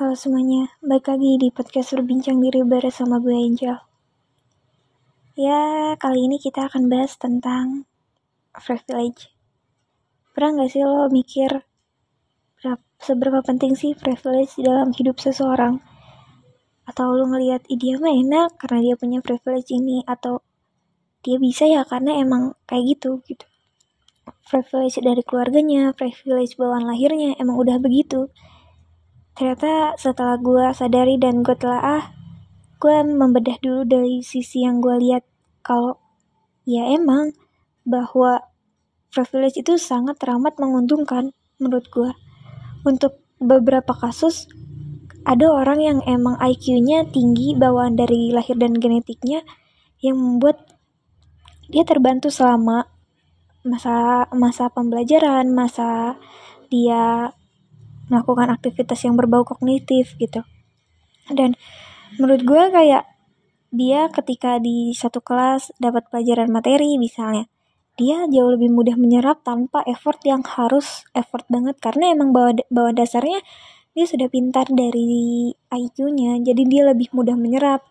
Halo semuanya, balik lagi di podcast Berbincang Diri bersama gue Angel. Ya, kali ini kita akan bahas tentang privilege. Pernah gak sih lo mikir seberapa penting sih privilege dalam hidup seseorang? Atau lo ngeliat, dia mah enak karena dia punya privilege ini, atau dia bisa ya karena emang kayak gitu, gitu. Privilege dari keluarganya, privilege bawaan lahirnya, emang udah begitu ternyata setelah gue sadari dan gue telah ah gue membedah dulu dari sisi yang gue lihat. Kalau ya emang bahwa privilege itu sangat teramat menguntungkan menurut gue untuk beberapa kasus ada orang yang emang IQ-nya tinggi bawaan dari lahir dan genetiknya yang membuat dia terbantu selama masa masa pembelajaran masa dia melakukan aktivitas yang berbau kognitif gitu. Dan menurut gue kayak dia ketika di satu kelas dapat pelajaran materi misalnya dia jauh lebih mudah menyerap tanpa effort yang harus effort banget. Karena emang bawa bawa dasarnya dia sudah pintar dari IQ-nya jadi dia lebih mudah menyerap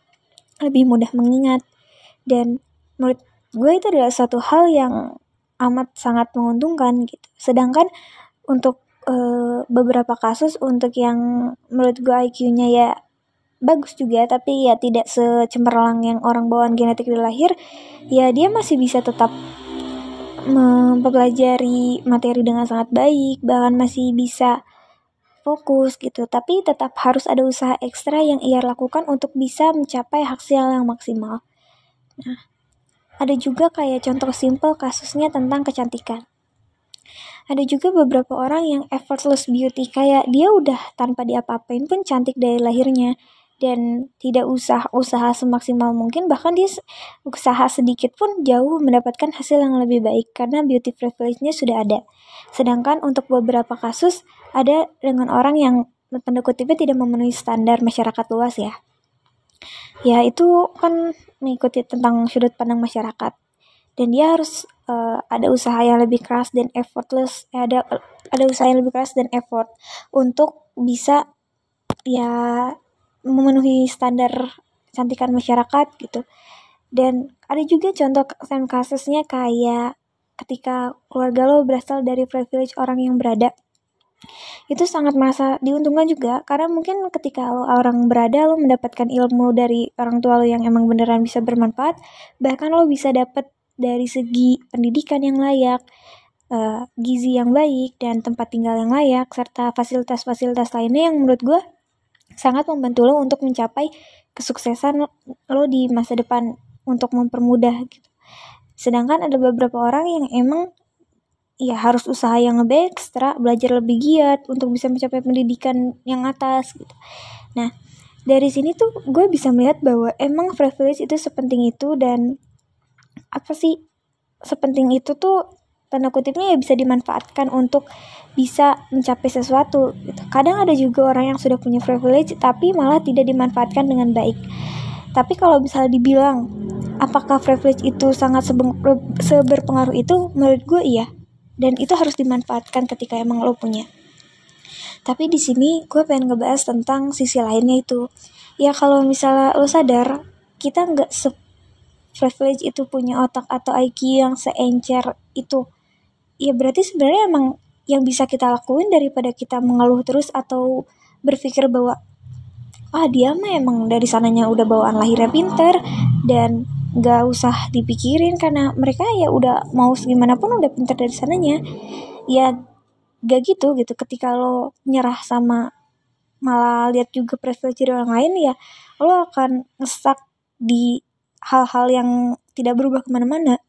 lebih mudah mengingat. Dan menurut gue itu adalah satu hal yang amat sangat menguntungkan gitu. Sedangkan untuk uh, beberapa kasus untuk yang menurut gue IQ-nya ya bagus juga tapi ya tidak secemerlang yang orang bawaan genetik dari lahir ya dia masih bisa tetap mempelajari materi dengan sangat baik bahkan masih bisa fokus gitu. Tapi tetap harus ada usaha ekstra yang ia lakukan untuk bisa mencapai hasil yang maksimal. Nah ada juga kayak contoh simple kasusnya tentang kecantikan ada juga beberapa orang yang effortless beauty kayak dia udah tanpa diapa-apain pun cantik dari lahirnya dan tidak usah usaha semaksimal mungkin bahkan dia usaha sedikit pun jauh mendapatkan hasil yang lebih baik karena beauty privilege-nya sudah ada. Sedangkan untuk beberapa kasus ada dengan orang yang tanda kutipnya tidak memenuhi standar masyarakat luas ya. Ya itu kan mengikuti tentang sudut pandang masyarakat dan dia harus uh, ada usaha yang lebih keras dan effortless eh, ada ada usaha yang lebih keras dan effort untuk bisa ya memenuhi standar kecantikan masyarakat gitu. Dan ada juga contoh kasusnya kayak ketika keluarga lo berasal dari privilege orang yang berada. Itu sangat merasa diuntungkan juga karena mungkin ketika lo orang berada lo mendapatkan ilmu dari orang tua lo yang emang beneran bisa bermanfaat bahkan lo bisa dapat dari segi pendidikan yang layak, uh, gizi yang baik, dan tempat tinggal yang layak, serta fasilitas-fasilitas lainnya yang menurut gue sangat membantu lo untuk mencapai kesuksesan lo di masa depan untuk mempermudah gitu. Sedangkan ada beberapa orang yang emang ya harus usaha yang lebih ekstra, belajar lebih giat untuk bisa mencapai pendidikan yang atas gitu. Nah, dari sini tuh gue bisa melihat bahwa emang privilege itu sepenting itu dan apa sih sepenting itu tuh tanda kutipnya ya bisa dimanfaatkan untuk bisa mencapai sesuatu gitu. Kadang ada juga orang yang sudah punya privilege tapi malah tidak dimanfaatkan dengan baik. Tapi kalau misalnya dibilang apakah privilege itu sangat seberpengaruh itu menurut gue iya. Dan itu harus dimanfaatkan ketika emang lo punya. Tapi di sini gue pengen ngebahas tentang sisi lainnya itu. Ya kalau misalnya lo sadar kita nggak privilege itu punya otak atau IQ yang seencer itu. Ya berarti sebenarnya emang yang bisa kita lakuin daripada kita mengeluh terus atau berpikir bahwa ah dia mah emang dari sananya udah bawaan lahirnya pinter dan gak usah dipikirin karena mereka ya udah mau pun udah pinter dari sananya. Ya gak gitu gitu. Ketika lo nyerah sama malah lihat juga privilege orang lain ya lo akan ngesak di hal-hal yang tidak berubah ke mana-mana.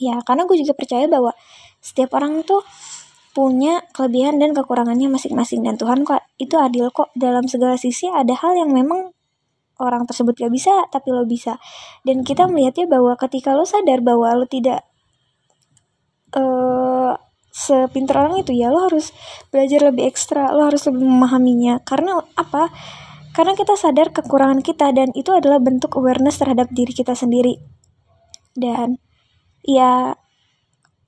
Ya karena gue juga percaya bahwa setiap orang tuh punya kelebihan dan kekurangannya masing-masing. Dan Tuhan kok itu adil kok. Dalam segala sisi ada hal yang memang orang tersebut gak bisa tapi lo bisa. Dan kita melihatnya bahwa ketika lo sadar bahwa lo tidak uh, sepintar orang itu ya lo harus belajar lebih ekstra lo harus lebih memahaminya. Karena apa karena kita sadar kekurangan kita dan itu adalah bentuk awareness terhadap diri kita sendiri. Dan ya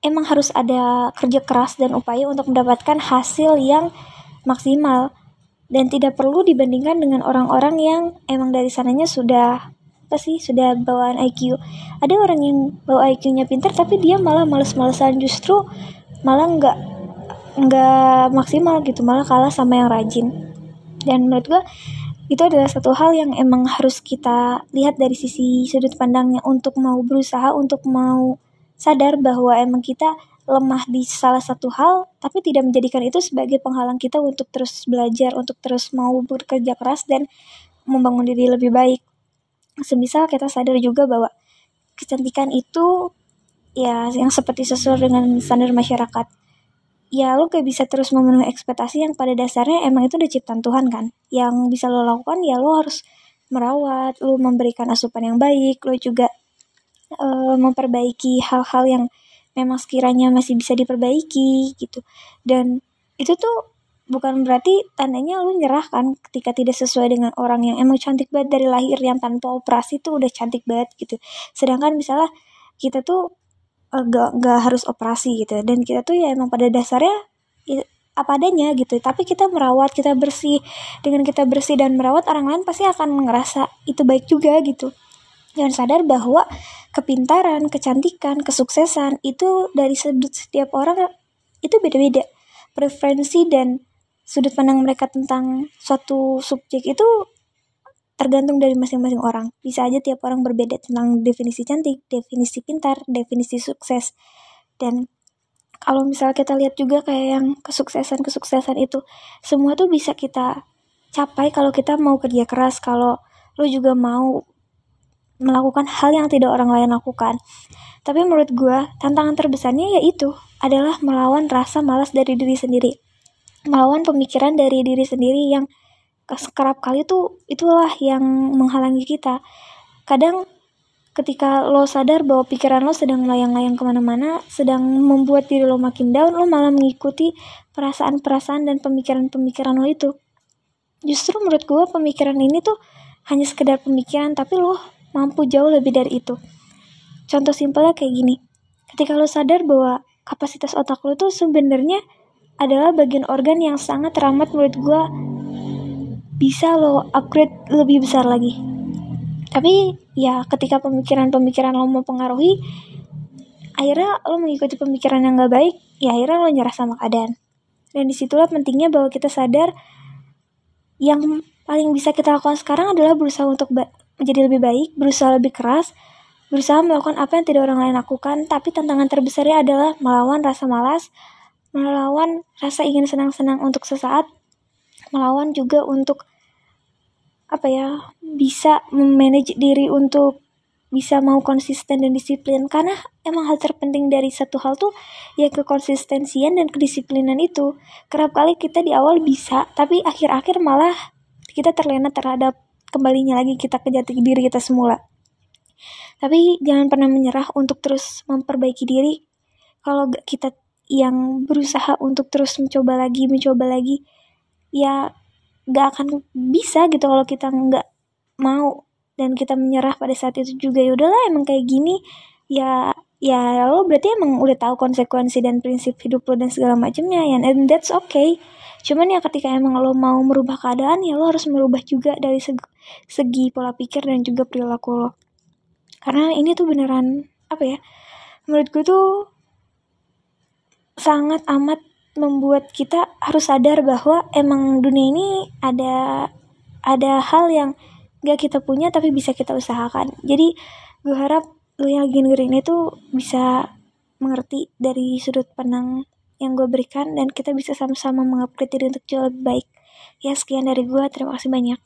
emang harus ada kerja keras dan upaya untuk mendapatkan hasil yang maksimal. dan tidak perlu dibandingkan dengan orang-orang yang emang dari sananya sudah apa sih sudah bawaan IQ ada orang yang bawa IQ-nya pintar tapi dia malah males-malesan justru malah nggak nggak maksimal gitu malah kalah sama yang rajin dan menurut gue itu adalah satu hal yang emang harus kita lihat dari sisi sudut pandangnya untuk mau berusaha untuk mau sadar bahwa emang kita lemah di salah satu hal tapi tidak menjadikan itu sebagai penghalang kita untuk terus belajar untuk terus mau bekerja keras dan membangun diri lebih baik. Semisal kita sadar juga bahwa kecantikan itu ya yang seperti sesuai dengan standar masyarakat ya lo kayak bisa terus memenuhi ekspektasi yang pada dasarnya emang itu udah ciptaan Tuhan kan? Yang bisa lo lakukan ya lo harus merawat lo memberikan asupan yang baik lo juga uh, memperbaiki hal-hal yang memang sekiranya masih bisa diperbaiki gitu. Dan itu tuh bukan berarti tandanya lo nyerah kan? Ketika tidak sesuai dengan orang yang emang cantik banget dari lahir yang tanpa operasi tuh udah cantik banget gitu. Sedangkan misalnya kita tuh uh, gak, gak harus operasi gitu. Dan kita tuh ya emang pada dasarnya ya, apa adanya gitu. Tapi kita merawat kita bersih. Dengan kita bersih dan merawat orang lain pasti akan ngerasa itu baik juga gitu. Dan sadar bahwa kepintaran, kecantikan, kesuksesan itu dari sudut setiap orang itu beda-beda. Preferensi dan sudut pandang mereka tentang suatu subjek itu tergantung dari masing-masing orang. Bisa aja tiap orang berbeda tentang definisi cantik, definisi pintar, definisi sukses. Dan kalau misalnya kita lihat juga kayak yang kesuksesan-kesuksesan itu, semua tuh bisa kita capai kalau kita mau kerja keras, kalau lo juga mau melakukan hal yang tidak orang lain lakukan. Tapi menurut gue, tantangan terbesarnya yaitu adalah melawan rasa malas dari diri sendiri. Melawan pemikiran dari diri sendiri yang kerap kali tuh itulah yang menghalangi kita. Kadang ketika lo sadar bahwa pikiran lo sedang melayang-layang ke mana-mana sedang membuat diri lo makin down lo malah mengikuti perasaan-perasaan dan pemikiran-pemikiran lo itu. Justru menurut gue pemikiran ini tuh hanya sekedar pemikiran tapi lo mampu jauh lebih dari itu. Contoh simpelnya kayak gini. Ketika lo sadar bahwa kapasitas otak lo tuh sebenarnya adalah bagian organ yang sangat ramah menurut gue bisa lo upgrade lebih besar lagi. Tapi ya ketika pemikiran-pemikiran lo mau pengaruhi akhirnya lo mengikuti pemikiran yang gak baik ya akhirnya lo nyerah sama keadaan. Dan di situlah pentingnya bahwa kita sadar yang paling bisa kita lakukan sekarang adalah berusaha untuk menjadi lebih baik berusaha lebih keras berusaha melakukan apa yang tidak orang lain lakukan. Tapi tantangan terbesarnya adalah melawan rasa malas melawan rasa ingin senang-senang untuk sesaat melawan juga untuk apa ya bisa memanage diri untuk bisa mau konsisten dan disiplin. Karena emang hal terpenting dari satu hal tuh ya kekonsistensian dan kedisiplinan itu. Kerap kali kita di awal bisa tapi akhir-akhir malah kita terlena terhadap kembalinya lagi kita ke jati diri kita semula. Tapi jangan pernah menyerah untuk terus memperbaiki diri. Kalau kita yang berusaha untuk terus mencoba lagi mencoba lagi ya gak akan bisa gitu kalau kita nggak mau dan kita menyerah pada saat itu juga. Ya udahlah emang kayak gini ya ya lo berarti emang udah tahu konsekuensi dan prinsip hidup lo dan segala macamnya ya and that's okay. Cuman ya ketika emang lo mau merubah keadaan ya lo harus merubah juga dari segi, segi pola pikir dan juga perilaku lo. Karena ini tuh beneran apa ya menurut gue tuh sangat amat membuat kita harus sadar bahwa emang dunia ini ada ada hal yang gak kita punya tapi bisa kita usahakan. Jadi gue harap lo yang lagi dengerin itu bisa mengerti dari sudut pandang yang gue berikan dan kita bisa sama-sama mengupgrade diri untuk jauh lebih baik. Ya sekian dari gue terima kasih banyak